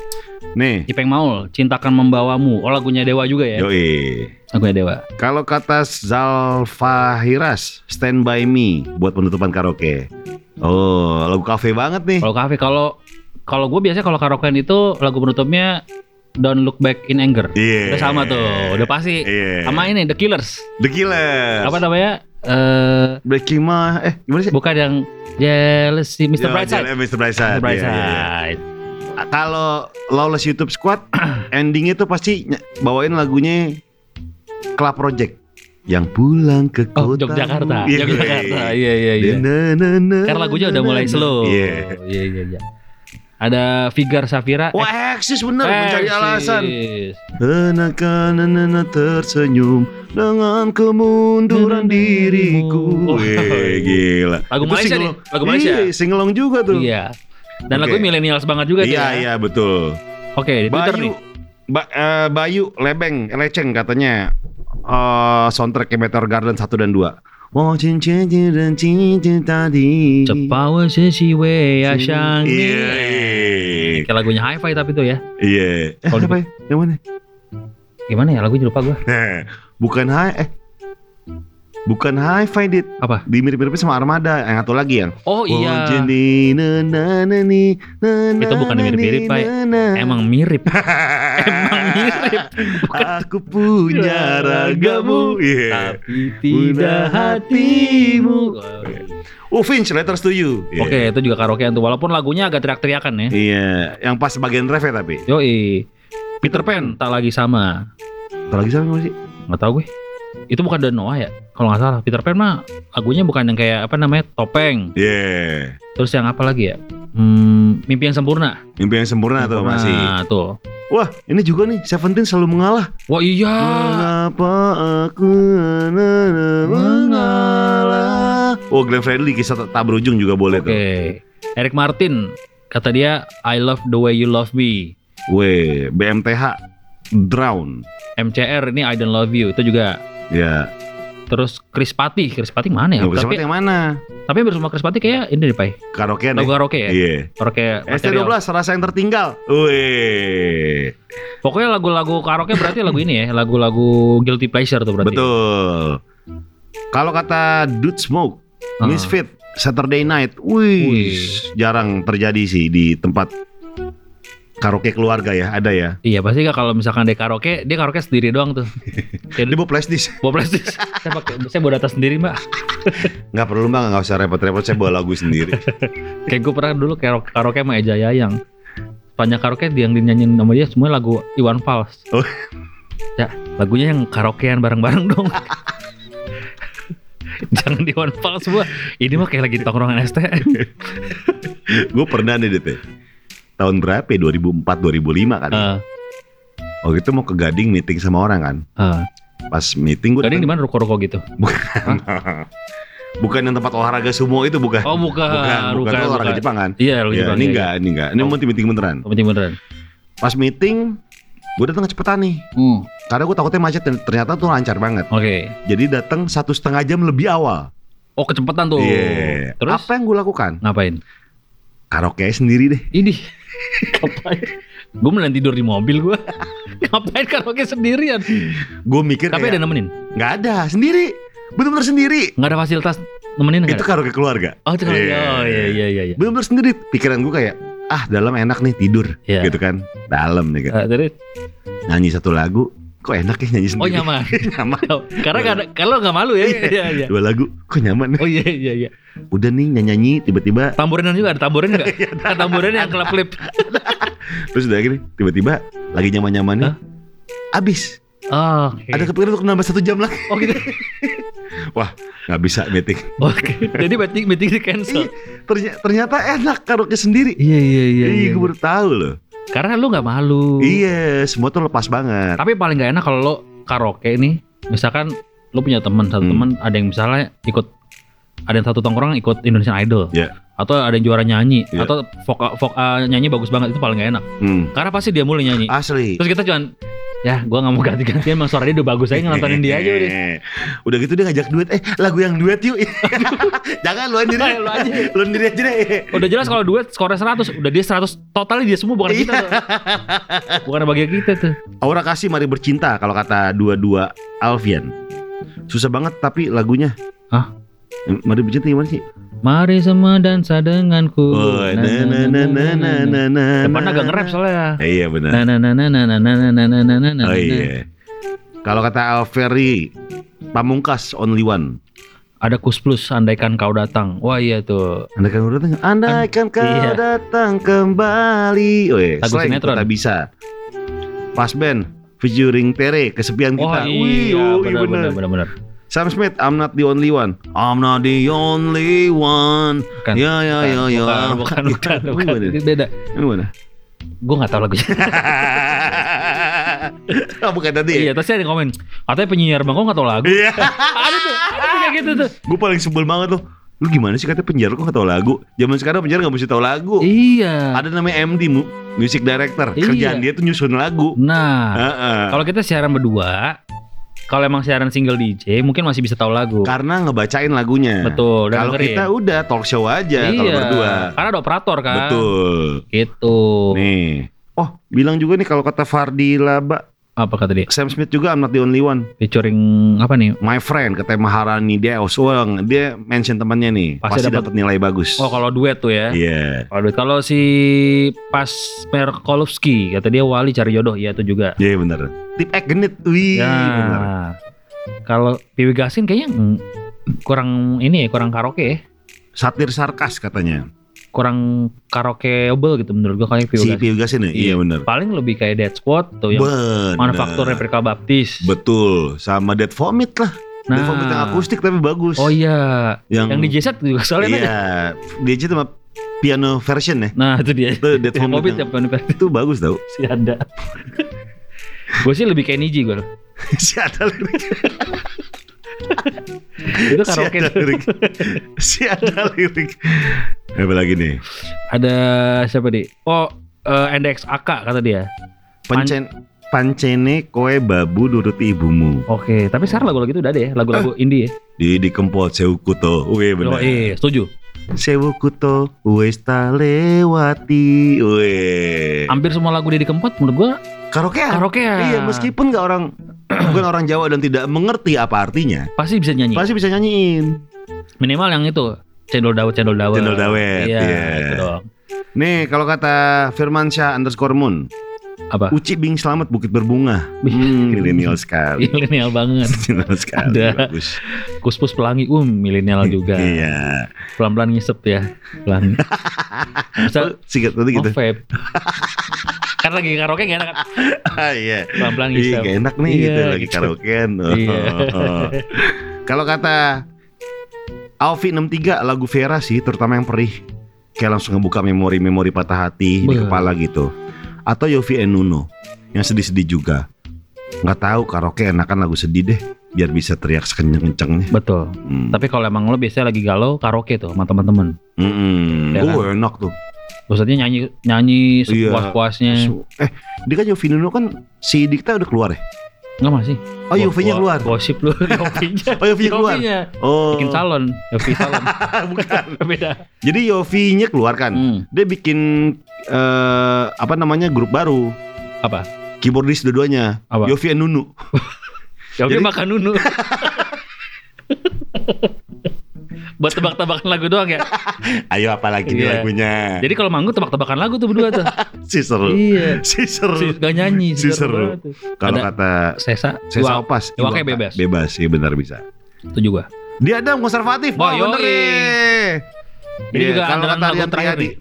Nih, Ipeng Maul, cintakan membawamu. Oh lagunya Dewa juga ya? yoi. Lagunya Dewa. Kalau kata Zalfa Hiras, Stand By Me buat penutupan karaoke. Oh, lagu kafe banget nih. Kalau kafe kalau kalau gue biasanya kalau karaokean itu lagu penutupnya Don't Look Back in Anger. Iya. Udah sama tuh, udah pasti. Iya. Sama ini The Killers. The Killers. Apa namanya? Eh Breaking My eh gimana sih? bukan yang Jealousy Mr. Ya, Brightside. Jalan- Mr. Brightside. Mr. Iya, Brightside. iya, iya. Kalau Lawless YouTube Squad endingnya tuh pasti bawain lagunya Club Project yang pulang ke Oh, kota. Yogyakarta. Iya, Yogyakarta. iya. Iya, iya, iya. Na, na, na, Karena lagunya udah mulai slow. Iya. Iya, iya, iya. Ada Figar Safira. Wah, eksis bener mencari Exis. alasan. Anak-anak tersenyum dengan kemunduran diriku. Oh, Wih, gila. Lagu Itu Malaysia singelong- nih, lagu Malaysia. Iya, singelong juga tuh. Iya. Dan Oke. lagu milenials banget juga tuh Iya, ya. iya, betul. Oke, di Twitter nih. Bayu, ba- eh, Bayu Lebeng Leceng katanya eh soundtrack Meteor Garden 1 dan 2. Oh cincin dan cincin tadi. 这把我是细微呀想你 Iya, iya. Kayak lagunya Hi-Fi tapi tuh ya Iya. Eh, di- apa ya? Yang mana? Gimana ya lagunya lupa gua Bukan high eh Bukan high five dit Apa? Dimirip-miripin sama Armada. Yang satu lagi yang Oh iya. Jadi na na na ni na na Itu bukan mirip-mirip, Pak. Emang mirip. Emang mirip. Aku punya ragamu. Iya. Tapi tidak hatimu. Oh Finch Letters to You. Iya. Oke itu juga karaokean tuh. Walaupun lagunya agak teriak-teriakan ya. Iya. Yang pas bagian ref ya tapi? Yoi. Peter Pan tak lagi sama. Apa lagi sama sih? Gak tau gue. Itu bukan Dan Noah ya Kalau nggak salah Peter Pan mah Lagunya bukan yang kayak apa namanya Topeng. Iya Terus yang apa lagi ya? Hmm, Mimpi yang sempurna. Mimpi yang sempurna tuh Sempurna, masih. tuh. Wah ini juga nih Seventeen selalu mengalah. Wah iya. Mengapa aku mengalah? Oh Glenn Fredly kisah tak berujung juga boleh Oke. Tuh Eric Martin Kata dia I love the way you love me. Weh BMTH Drown. MCR ini I don't love you Itu juga. Ya Terus Chris Pati Chris Pati mana ya? Bisa Tapi, yang mana? tapi bersama Chris Pati kayak ini deh Pai. Karaokean Lagu ya karaoke ya Iya Karaoke material. ST12 rasa yang tertinggal. Weh Pokoknya lagu-lagu karaoke berarti lagu ini ya Lagu-lagu guilty pleasure tuh berarti. Betul. Kalau kata Dude Smoke Ah. Misfit Saturday Night. Wih Wih. Jarang terjadi sih di tempat Karaoke keluarga ya Ada ya? Iya pasti gak kalau misalkan dia karaoke Dia karaoke sendiri doang tuh. Dia bawa flash disk. Bawa plastik Saya pakai Saya bawa data sendiri mbak. Nggak perlu mbak. Nggak usah repot-repot Saya bawa lagu sendiri. Kayak gue pernah dulu karaoke, karaoke sama Eja Yayang. Sepanjang karaoke yang dinyanyiin sama dia Semua lagu Iwan Fals. Oh. Ya lagunya yang karaokean bareng-bareng dong. Jangan di Iwan Fals semua Ini mah kayak lagi tongkrongan STM Gue pernah nih Dit ya. Tahun berapa ya 2004 2005 kan uh, Waktu itu mau ke Gading meeting sama orang kan uh. Pas meeting gue Gading di mana ruko-ruko gitu Bukan yang tempat olahraga sumo itu bukan Oh bukan Bukan, bukan, itu olahraga Jepang kan Iya Ya, Jepang ini iya, enggak, ini enggak. Ini Oh. mau meeting beneran. iya. Penting beneran Pas meeting, gue datang kecepetan nih. hmm. Karena gue takutnya macet dan ternyata tuh lancar banget. Oke Jadi datang satu setengah jam lebih awal. Oh kecepatan tuh Iya. Terus Apa yang gue lakukan? ngapain? Karaoke sendiri deh. Ini ngapain? Gue mending tidur di mobil gue. ngapain karaoke sendirian? Gue mikir Tapi ada kayak nemenin. nggak ada sendiri. Bener-bener sendiri. Nggak ada fasilitas nemenin nggak? Itu ada? karaoke keluarga. Oh itu kan. Iya. Oh iya iya iya. iya. Bener-bener sendiri. Pikiran gue kayak ah dalam enak nih tidur Iya. gitu kan dalam nih kan terus nyanyi satu lagu kok enak ya nyanyi oh sendiri nyaman. nyaman Karena ada, kalau nggak malu ya. Iya iya. dua lagu kok nyaman Oh iya iya iya. udah nih nyanyi nyanyi tiba-tiba Tamburinan juga ada tamburin nggak? Ada tamburin yang klip klip. terus udah gini tiba-tiba lagi nyaman nyamannya Hah? abis Oh, oke. ada kepikiran untuk nambah satu jam lagi Oh gitu. Wah, nggak bisa meeting. Oke. Jadi meeting meeting di cancel. Iya, ternyata, ternyata enak karaoke sendiri. Iya iya iya. Iya, gue baru tahu loh. Karena lu nggak malu. Iya, semua tuh lepas banget. Tapi paling nggak enak kalau lo karaoke nih, misalkan lo punya teman satu Hmm. teman ada yang misalnya ikut ada yang satu tongkrong ikut Indonesian Idol. Iya. Atau ada yang juara nyanyi Iya. atau vokal vokal nyanyi bagus banget itu paling gak enak. Hmm. Karena pasti dia mulai nyanyi. Asli. Terus kita cuman ya gua nggak mau ganti-ganti emang suara dia udah bagus aja nontonin dia aja udah. Udah gitu dia ngajak duet, eh lagu yang duet yuk. Jangan lu sendiri. Lu aja. Lu sendiri aja deh. Udah jelas kalau duet skornya 100, udah dia 100 totalnya dia semua bukan kita tuh. Bukan bagian kita tuh. Aura kasih mari bercinta kalau kata dua-dua Alfian. Susah banget tapi lagunya. Hah? Mari bercinta gimana sih? Mari semua dansa denganku. Oh, na na na na na na na. Depannya agak nge-rap soalnya. Iya benar. Na na na na na na na na na na na na na. Oh iya. Kalau kata Alferi, Pamungkas only one. Ada kus plus andaikan kau datang. Wah iya tuh. Andaikan kau datang, andaikan kau Iya. datang kembali. Oh iya, Lagu sinetron. tak bisa. Pas band featuring Tere, kesepian Oh kita. iya, Wih, oh, iya benar benar. benar benar benar. Sam Smith, I'm not the only one. I'm not the only one. Bukan. Ya ya ya ya. Bukan, bukan, bukan, bukan. beda. Ini mana? Gue gak tahu lagunya. oh, bukan tadi iya, ya? terus ada yang komen. Katanya penyiar bang, kok gak tahu lagu? Iya. ada tuh, ada gitu tuh. Gue paling sebel banget tuh. Lu gimana sih katanya penjara kok gak tau lagu? Zaman sekarang penjara gak mesti tau lagu. Iya. Ada namanya MD, mu- music director. Iya. Kerjaan dia tuh nyusun lagu. Nah, Heeh. kalau kita siaran berdua, kalau emang siaran single DJ, mungkin masih bisa tahu lagu. Karena ngebacain lagunya. Betul, Kalau kita udah talk show aja kalau iya, berdua. karena ada operator kan. Betul. Gitu. Nih. Oh, bilang juga nih kalau kata Fardi Laba, Apa kata dia? Sam Smith juga I'm not the only one. Featuring apa nih? My friend katanya Maharani dia Wah, dia mention temannya nih. Pasti Pasti, dapat- nilai bagus. Oh kalau duet tuh ya. Iya. Kalau duet kalau si Pas Perkolovski kata dia Wali cari jodoh, ya itu juga. Iya bener. Tip Ek genit. Wih, ya. bener. Kalau Piwi Gasin kayaknya kurang ini ya, kurang karaoke ya. Satir sarkas katanya. Kurang karaokeable gitu menurut gua kayak Piwi Si Gasin. Piu Gasin ya? Iya bener. Paling lebih kayak Dead Squad tuh yang Bener. manufaktur replika baptis. Betul. Sama Dead Vomit lah. Dead Vomit yang akustik tapi bagus. Oh iya, Yang, yang, di J-Set juga soalnya. Iya. DJ sama piano version ya. Nah itu dia. Itu Dead Vomit. Hobbit yang- yang penuh Itu bagus tau. si ada. gue sih lebih kayak Niji gue. si ada lirik. Itu Si karaoke. ada lirik. si ada lirik. Apa lagi nih? Ada siapa di? Oh, eh, NDX AK kata dia. Pancen Pancene koe babu nuruti ibumu. Oke, tapi sekarang lagu-lagu itu udah ada ya, lagu-lagu indie ya. Di di kempot seukuto. Wih Oh, bener. iya, setuju. Sewukuto wis ta lewati. Wih. Hampir semua lagu dia di Kempot menurut gua Karaokean. karaokean. Iya, meskipun nggak orang bukan orang Jawa dan tidak mengerti apa artinya, pasti bisa nyanyi. pasti bisa nyanyiin. Minimal yang itu cendol dawet cendol dawet. Cendol dawet, Iya, iya. itu doang. Nih, kalau kata Firmansyah underscore Moon, Apa? Uci Bing Selamat Bukit Berbunga. Hmm, milenial sekali. Milenial banget. Milenial sekali. Ada. Bagus. Kuspus pelangi, um milenial juga. Iya. Pelan-pelan ngisep ya, pelan. Bisa Oh, Singkat tadi gitu. oh, vape. Lagi karaoke gak enak kan? Ah, iya. Pelan-pelan ngisep. gak enak nih Iya, gitu lagi gitu. karaokean. Oh, Iya. oh. Kalau kata Alfi 63 lagu Vera sih terutama yang perih kayak langsung ngebuka memori-memori patah hati di Beuh. kepala gitu. Atau Yofi and Nuno yang sedih-sedih juga. Nggak tahu karaoke enakan lagu sedih deh biar bisa teriak sekenceng-kencengnya. Betul. Hmm. Tapi kalau emang lo biasanya lagi galau karaoke tuh sama teman-teman. Mm-mm. Ya kan? Oh, enak tuh. Maksudnya nyanyi nyanyi Iya. sepuas-puasnya. Eh, dia kan Yofi Nuno kan si Dikta udah keluar ya? Enggak masih. Oh, Yofi-nya keluar. Gosip lu Yofi-nya. Oh, Yofi-nya keluar. Oh. Bikin salon, Yofi salon. Bukan. Beda. Jadi Yofi-nya keluar kan. Hmm. Dia bikin eh apa namanya grup baru. Apa? Keyboardis dua-duanya. Yofi and Nunu. Jadi- makan nunu. Buat tebak-tebakan lagu doang ya. Ayo apa lagi nih Iya. lagunya? Jadi kalau manggung tebak-tebakan lagu tuh berdua tuh. si seru. iya. Si seru. Si, gak nyanyi Si seru seru. Kalau kata Sesa, saya Iwa- opas, Iwake Iwaka. bebas. Bebas, iya benar bisa. Itu juga. Dia ada konservatif. Wah, Oh, bener. Ini Iya, juga kalau andalan kata lagu terakhir nih.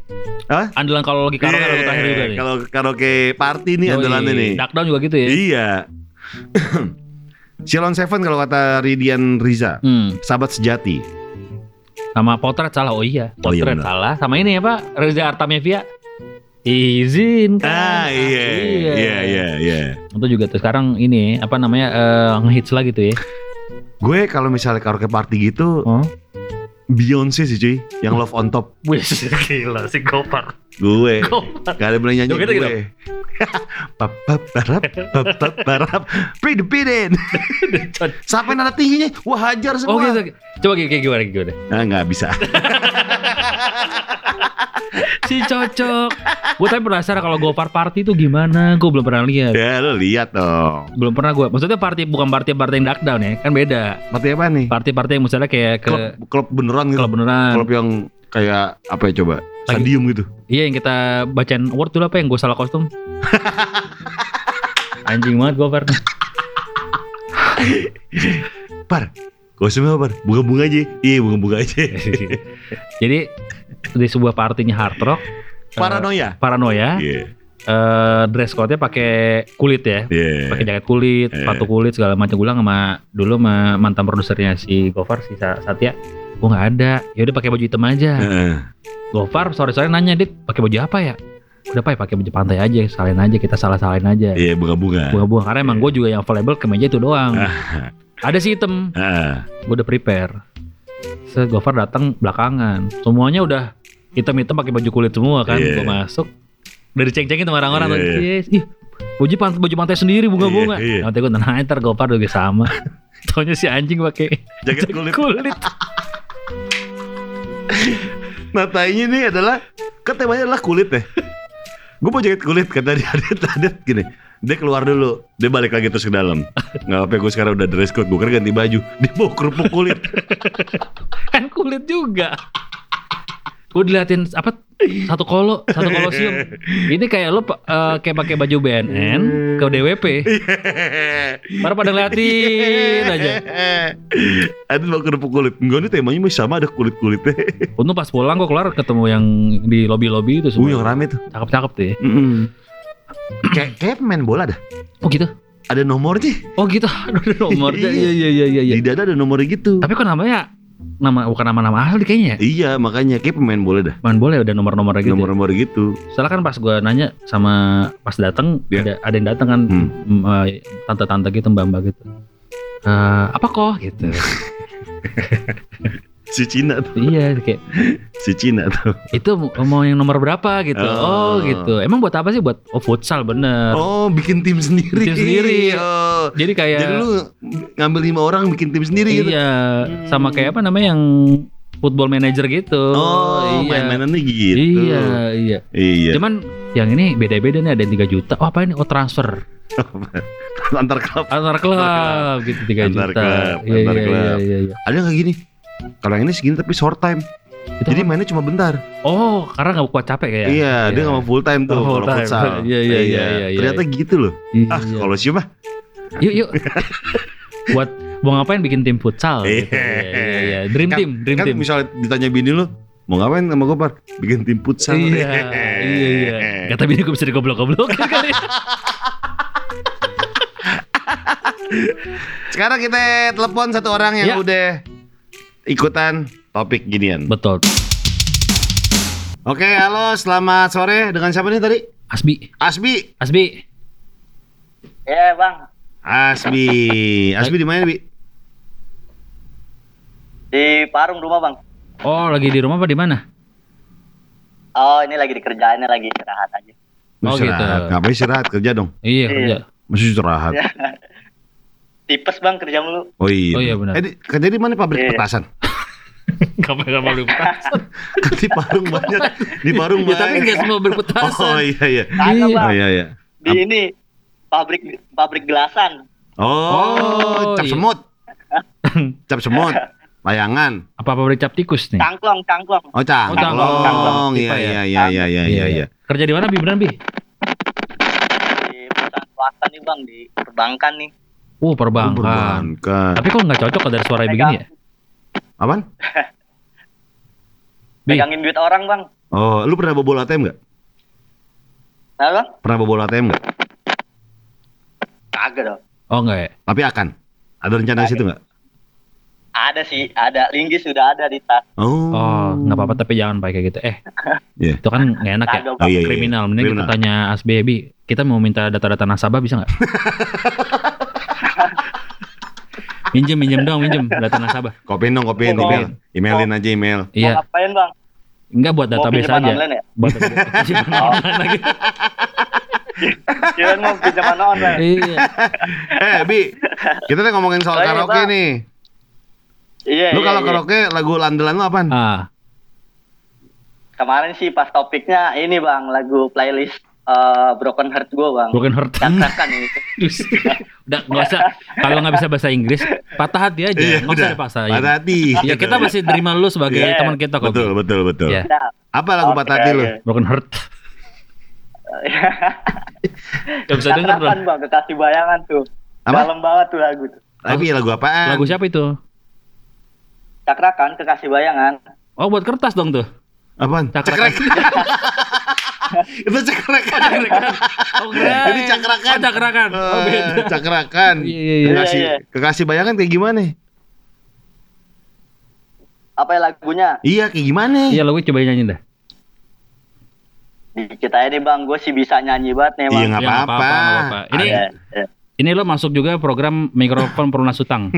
Hah? Andalan kalau lagi karaoke lagu terakhir juga nih. Kalau karaoke party nih Yoi. andalannya nih. Juga gitu ya. Iya. Silon Seven kalau kata Ridian Riza, Hmm. sahabat sejati. Sama potret salah. Oh iya, Oh iya, potret salah. Sama ini ya Pak, Reza Artamevia. Izinkan. Ah iya, iya, iya, iya. Itu juga tuh sekarang ini apa namanya eh, ngehits lagi tuh ya. Gue kalau misalnya karaoke party gitu, Oh. Beyonce sih cuy, yang Love on Top. Wih, gila si Gopar. Gue, gak ada boleh nyanyi gue. Papap barap, papap barap, pidepiden. Sampai nada tingginya, wah hajar semua. Oh gitu. Coba kayak gimana gimana? Nah, nggak bisa. Si cocok. Gue tapi penasaran kalau Gopar party itu gimana? Gue belum pernah lihat. ya lo lihat dong. Belum pernah gue. Maksudnya party bukan party party yang dark down ya, kan beda. Party apa nih? Party party yang misalnya kayak ke Klub, klub beneran gitu. kalau beneran. Klub yang kayak apa ya coba? Stadium gitu. Iya yang kita bacain award dulu apa yang gue salah kostum? Anjing banget Gopar. Par, kostumnya apa? Par? Bunga-bunga aja. Iya, bunga-bunga aja. Jadi di sebuah partinya hard rock. eh, Paranoia. paranoia. Iya. eh, dress code-nya pakai kulit ya. Iya. pakai jaket kulit, Eh. sepatu kulit segala macam. Gue sama dulu sama mantan produsernya si Gofar si Sa- Satya, gue nggak ada. Ya udah pakai baju hitam aja. Heeh. Gofar sore sore nanya dit pakai baju apa ya? Udah pak pakai baju pantai aja, salin aja kita salah salin aja. Iya, bunga-bunga. Bunga-bunga karena emang gue juga yang available ke meja itu doang. Ah. Ada si hitam, Heeh. gue udah prepare. Se Gofar datang belakangan, semuanya udah hitam-hitam pakai baju kulit semua kan. Iya. Gue masuk, udah diceng-cengin sama orang-orang. Iya, iya. Yes, ih, baju pantai, baju pantai sendiri bunga-bunga. Iya, iya. Nanti gue tenang, ntar Gopar juga sama. Taunya si anjing pakai Jaket kulit. kulit. Nah, tainya ini adalah kan temanya adalah kulit ya. Gue mau jaket kulit kata dia Adit, Adit gini. Dia keluar dulu, dia balik lagi terus ke dalam. Nggak apa gue sekarang udah dress code, gue kira ganti baju. Dia bawa kerupuk kulit. kan kulit juga. Gue diliatin apa satu kolo, satu kolosium. Ini kayak lo eh, kayak pakai baju BNN ke DWP. Baru pada ngeliatin aja. Adit bawa kerupuk kulit. Enggak nih temanya masih sama ada kulit kulitnya. Untung pas pulang gue keluar ketemu yang di lobby-lobby itu Uh yang semua. rame tuh. Cakep-cakep tuh ya. kayak kayak main bola dah. Oh gitu. Ada nomornya. Oh gitu. Ada nomornya. Iya iya iya iya. iya. Di dada ada nomornya gitu. Tapi kok namanya nama bukan nama-nama ahli kayaknya. ya? Iya makanya kayak pemain bola dah. Main boleh udah nomor-nomornya gitu. ya? Nomor-nomor gitu. Soalnya kan pas gue nanya sama pas datang Iya. ada ada yang datang kan Hmm. mm, eh, tante-tante gitu mbak-mbak gitu. Eh, apa kok gitu. Si Cina tuh. iya kayak Si Cina tuh. itu mau- yang nomor berapa gitu. Oh. Oh, gitu. Emang buat apa sih buat oh futsal bener. Oh bikin tim sendiri. Tim sendiri. Oh. Jadi kayak Jadi lu ngambil lima orang bikin tim sendiri gitu. iya sama kayak apa namanya yang football manager gitu. Oh, iya. main-mainannya gitu. Iya, iya. Iya. Cuman yang ini beda-beda nih ada yang 3 juta. Oh, apa ini? Oh, transfer. Antar klub. Antar klub gitu 3 Antar juta. klub, Iya, antar iya, iya, klub. iya, iya. Ada nggak gini? Kalau yang ini segini tapi short time. Itu Jadi mainnya cuma bentar. Oh, karena nggak kuat capek kayak. Iya, dia nggak mau full time tuh Oh, full kalau time. futsal. Iya, iya, iya, iya, iya. Ternyata gitu loh. Iya. Ah, kalau sih mah Yuk, yuk. Buat mau ngapain bikin tim futsal gitu. Iya. Iya, iya, iya. Dream kan, team, dream kan team. misalnya ditanya bini lu mau ngapain sama gue par bikin tim futsal Iya, iya, iya. Kata bini gue bisa digoblok-goblok kali. sekarang kita telepon satu orang yang Ya. udah ikutan topik ginian Betul. oke halo selamat sore dengan siapa nih tadi Asbi, Asbi Asbi. Iya bang, Asbi Asbi di mana bi di Parung rumah bang. Oh, lagi di rumah apa di mana? Oh ini lagi di kerjaannya lagi istirahat aja. Oh, Istirahat. gitu. ngapain istirahat kerja dong Iya, Iya. kerja. masih istirahat Tipes bang kerja mulu. oh iya Oh, iya, benar. eh, di- kerja di mana pabrik Iya. petasan Kamu enggak mau petasan. Di Parung banyak di Parung Ya, tapi banyak enggak semua berpetasan. oh iya iya Iya. bang. oh iya iya Di ini pabrik pabrik gelasan. oh, Oh, cap iya. semut cap semut layangan Apa pabrik cap tikus nih? Cangklong cangklong. Oh cangklong, cangklong, cangklong. iya ya? iya iya iya iya iya. iya. Kerja di mana Bi beneran Bi? Di perusahaan swasta nih bang di perbankan nih. Oh, perbankan. Perbankan. Tapi kok nggak cocok kalau dari suara begini ya? Apaan? Pegangin duit orang bang. Oh, lu pernah bobol ATM nggak? Nah bang? Pernah bobol ATM nggak? Kagak dong. Oh enggak ya? Tapi akan. Ada rencana situ nggak? Ada sih, ada linggis sudah ada di tas. Oh. Oh, nggak apa-apa tapi jangan pakai kayak gitu. Eh, Iya. itu kan nggak enak ya. Oh, iya, iya. Kriminal. Mending kita tanya Asbebi. Kita mau minta data-data nasabah bisa nggak? minjem, minjem dong, minjem data nasabah. Kopin dong, kopin, Oh. email. Emailin aja email. Mau Iya, ngapain bang? enggak buat database aja. online ya? Buat database Oh. online lagi. Kirain mau pinjaman online. Iya. Eh, Bi, kita tuh ngomongin soal karaoke nih. Iya, Lu iya, kalau iya. karaoke lagu andalan lu apaan? Ah, Kemarin sih pas topiknya ini bang, lagu playlist eh, Broken Heart gue bang. broken heart. Cakrakan itu. Udah nggak usah. Kalau nggak bisa bahasa Inggris, patah hati aja. Iya, Nggak usah dipaksain. Patah hati. Ya kita masih terima lu sebagai Iya. teman kita kok. Betul, betul, betul. Iya. Nah, Apa lagu Oke, patah hati lu? oke. Broken heart. Gak bisa denger Cakrakan dong. bang, kekasih bayangan tuh. Apa? Dalam banget tuh lagu tuh. Tapi lagu apaan? Lagu siapa itu? Cakrakan, kekasih bayangan. Oh buat kertas dong tuh. Apaan? Cakrakan. Itu cakrakan. Oh keren. Ini cakrakan. Oh cakrakan. Oh Eh, beda. cakrakan. Iya, iya, iya. Kekasih, Iya, iya. kekasih bayangan kayak gimana? Apa ya lagunya? Iya, kayak gimana? Iya lagu cobain nyanyi dah. Dikit aja nih bang, gue sih bisa nyanyi banget nih Iya, bang. nggak Ya, nggak apa-apa. Ini Iya, iya. ini lo masuk juga program mikrofon pelunas utang.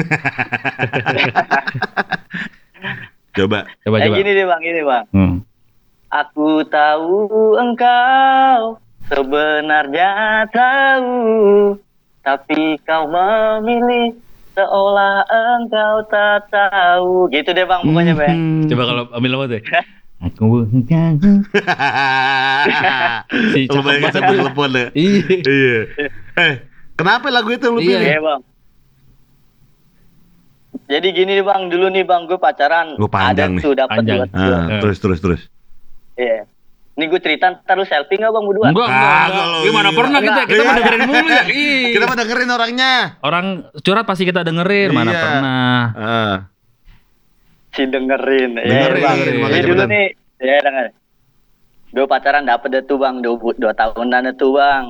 Coba. Coba Eh coba. gini deh bang, gini bang. Hmm. Aku tahu engkau sebenarnya tahu, tapi kau memilih seolah engkau tak tahu. Gitu deh bang, pokoknya bang. Hmm. Coba kalau ambil apa tuh? Aku si Lu cakep bayangin banget telepon ya. Iya. Iya. Eh, kenapa lagu itu lu Iya. pilih? Iya bang. Jadi gini nih bang, dulu nih bang, gue pacaran. Gua panjang ada nih. tuh dapat Panjang. dua. dua. Ah, terus terus terus. Iya. Ini gue cerita ntar lu selfie nggak bang berdua? Enggak, enggak, enggak. Gimana iya. pernah kita kita Iya. mah dengerin mulu ya. Ih. Kita mah dengerin orangnya. Orang curhat pasti kita dengerin, mana Iya. pernah. Ah. Si dengerin. Iya Dengerin, bang. dengerin, Jadi makanya dulu nih, ya denger. Gue pacaran dapet deh tuh bang, dua, dua tahunan deh tuh bang.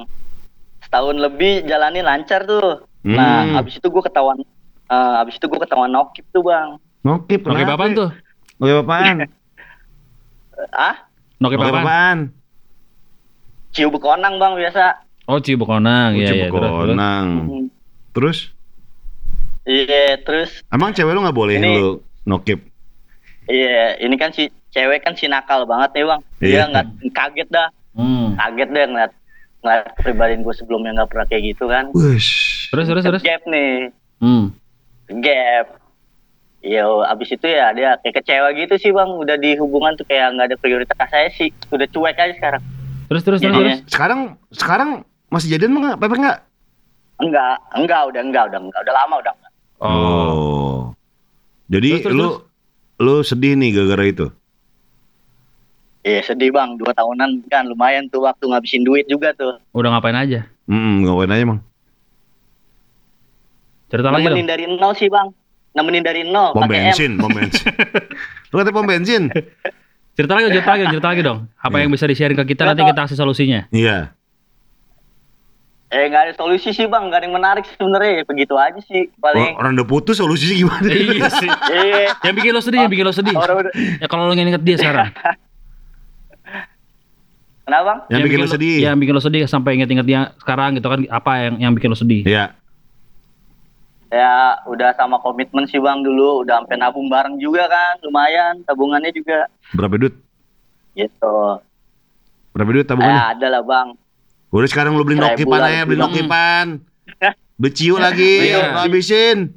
Setahun lebih jalani lancar tuh. Hmm. Nah, abis itu gue ketahuan, eh, abis itu gue ketahuan nokip tuh bang. Nokip. Kenapa? apaan tuh? Nokip apaan? Ah, Noke Nokip apaan? apaan? ciu bekonang bang biasa. Oh, Ciu Bekonang. Iya, Uci iya. terus, terus. Bekonang. Terus? Iya, terus Emang cewek lu nggak boleh Ini- lu nokip? iya, ini kan si cewek kan si nakal banget nih bang. Dia Iya. nggak kaget dah, Hmm. kaget deh ngeliat ngeliat kepribadian gue sebelumnya nggak pernah kayak gitu kan. Wush. Terus terus terus. Gap nih, Hmm. gap. Yo, abis itu ya dia kayak kecewa gitu sih bang. Udah di hubungan tuh kayak nggak ada prioritas saya sih. Udah cuek aja sekarang. Terus terus terus. Terus. Sekarang sekarang masih jadian enggak? Pepe enggak? Enggak, enggak, udah enggak, udah enggak, udah lama udah enggak. Oh. Jadi Terus, terus, lu lu sedih nih gara-gara itu. Iya sedih bang, dua tahunan kan lumayan tuh waktu ngabisin duit juga tuh. Udah ngapain aja? Hmm, ngapain aja, Mang? Cerita lagi dong. dari nol sih bang, nemenin dari nol. Pom pakai M. bensin, pom bensin. lu kata pom bensin? Cerita lagi, cerita lagi, cerita lagi dong. Apa Iya. yang bisa di-sharing ke kita nanti tahu. kita kasih solusinya. Iya. Eh nggak ada solusi sih bang, nggak ada yang menarik sebenarnya. Begitu aja sih Orang, paling. orang udah putus solusinya gimana? iya sih. Iya. Yang bikin lo sedih, yang bikin lo sedih. Orang udah. Ya kalau lo nginget dia sekarang. Kenapa bang? Yang bikin lu sedih. Yang bikin lo sedih sampai inget-inget dia sekarang gitu kan apa yang yang bikin lo sedih? Iya. Ya udah sama komitmen sih bang dulu, udah sampai nabung bareng juga kan, lumayan tabungannya juga. Berapa duit? Gitu. Berapa duit Eh, tabungannya? ada lah bang. Udah sekarang lu beli nokipan aja, beli nokipan. Beli ciu lagi, Iya. habisin.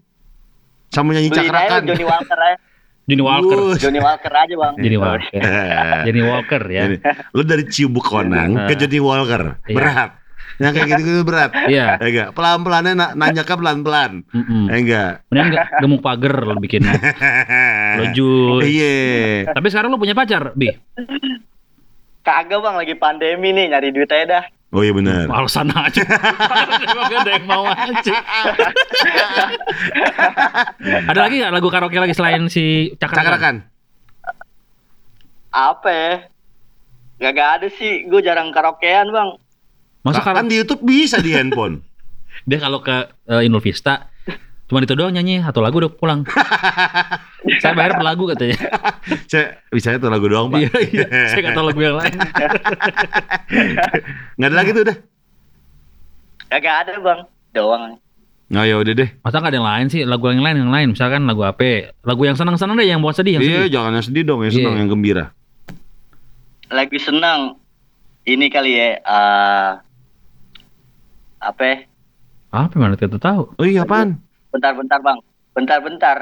Sama nyanyi cakrakan. Johnny Walker aja. Johnny Walker. Johnny Walker aja bang. Johnny Walker. Johnny Walker ya. Lu dari ciu bukonang ke Johnny Walker. Iya. Berat. Yang kayak gitu-gitu berat. Iya. Ya enggak? Pelan-pelannya na nanjaknya pelan-pelan. Mm-mm. Ya enggak? Mendingan nggak gemuk pagar lo bikin. Lo jus. Iya. Tapi sekarang lo punya pacar, Bi? Kagak bang, lagi pandemi nih, nyari duit aja dah. Oh iya benar. Alasan aja. Gak ada yang mau aja. ada lagi nggak lagu karaoke lagi selain si Cakrakan? Cakrakan. Apa ya? Gak ada sih, gue jarang karaokean bang. Masa Kan di YouTube bisa di handphone. Dia kalau ke eh, Inul Vista Cuma itu doang nyanyi, satu lagu udah pulang. saya bayar per lagu katanya. Saya bisa tuh lagu doang, Pak. Iya, iya. Saya nggak tahu lagu yang lain. Nggak ada lagi tuh udah. Kagak ada bang. Doang. Nah, ya udah deh. Masa nggak ada yang lain sih? Lagu yang lain yang lain, misalkan lagu apa? Lagu yang senang-senang deh, yang buat sedih, yang Iya, sedih. jangan yang sedih dong, yang senang, Iya. yang gembira. Lagi senang. Ini kali ya. eh apa? ya? Apa mana kita tahu? Oh iya, apaan? Bentar-bentar bang. Bentar-bentar.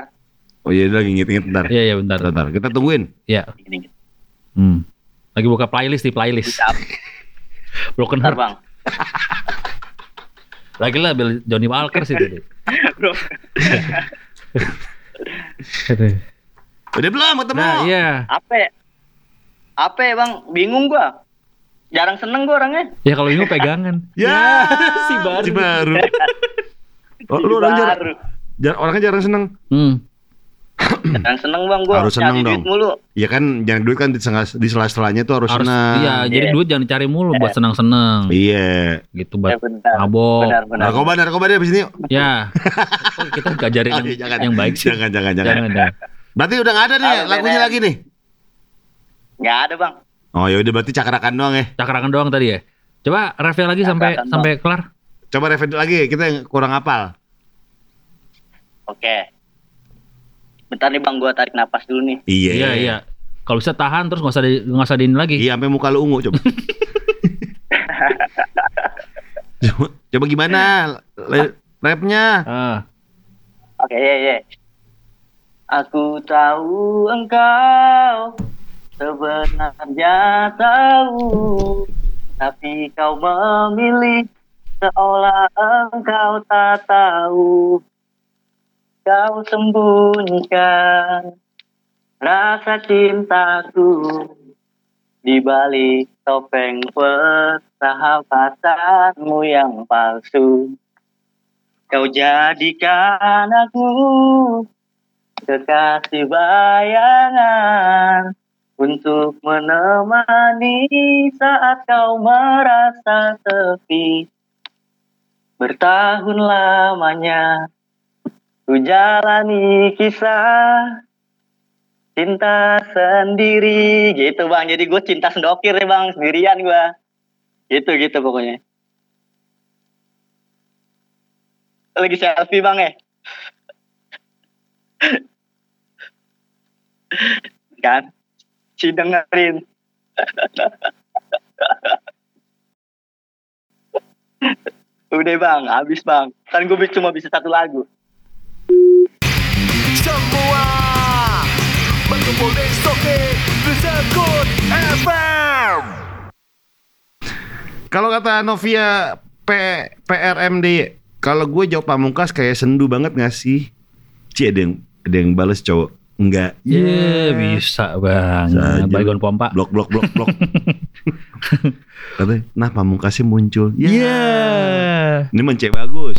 Oh iya, lagi inget-inget ntar. Iya, iya bentar. Bentar, kita tungguin. Iya. Hmm. Lagi buka playlist di playlist. Bentar, Broken bentar Heart. bang. Lagi lah Bill- Johnny Walker sih tadi. Bro. Udah belum ketemu? Nah, iya. Apa? ya? Apa ya bang? Bingung gua. Jarang seneng gua orangnya. Ya kalau ini pegangan. Ya, si baru. Si baru. Oh, lu orang jarang, Baru. jar- orangnya jarang seneng. Hmm. Jarang seneng bang gua. Harus seneng Cari dong. duit mulu. Ya kan, jangan duit kan di, di sela-selanya tuh harus, Harus senang. iya, jadi Iya. duit jangan dicari mulu buat senang-senang. Iya. Gitu Ya buat benar. mabok. Narkoba, narkoba deh abis ini. Ya. Kita ngajarin Oh, yang, iya, jangan. yang baik sih. Jangan, jangan, jangan. Jangan dah. Berarti udah nggak ada nih Halo, lagunya Benen. lagi nih. Nggak ada bang. Oh ya udah berarti cakrakan doang ya. Cakrakan doang tadi ya. Coba review lagi sampai sampai kelar. Coba review lagi, kita yang kurang hafal. Oke. Bentar nih bang, gua tarik napas dulu nih. Iya. Iya, iya. Kalau bisa tahan terus nggak usah di, nggak usah diin lagi. Iya, sampai muka lu ungu coba. coba, coba gimana? Rapnya? Ah. Oke, iya, iya. Aku tahu engkau sebenarnya tahu, tapi kau memilih seolah engkau tak tahu. Kau sembunyikan rasa cintaku di balik topeng persahabatanmu yang palsu. Kau jadikan aku kekasih bayangan untuk menemani saat kau merasa sepi. Bertahun lamanya ku jalani kisah cinta sendiri gitu bang. Jadi gue cinta sendokir ya bang sendirian gue. Gitu gitu pokoknya. Lagi selfie bang ya. kan si dengerin. Udah bang. Habis bang. Kan gue cuma bisa satu lagu. Semua berkumpul di Soke Disebut FM Kalau kata Novia P PRMD, kalau gue jawab pamungkas kayak sendu banget gak sih? Ci ada yang ada yang bales cowok. Enggak. Ya bisa banget. Bisa aja. Baygon pompa. Blok blok blok blok. Katanya, nah pamungkasnya muncul. Ya. Iya. Ini mencek bagus.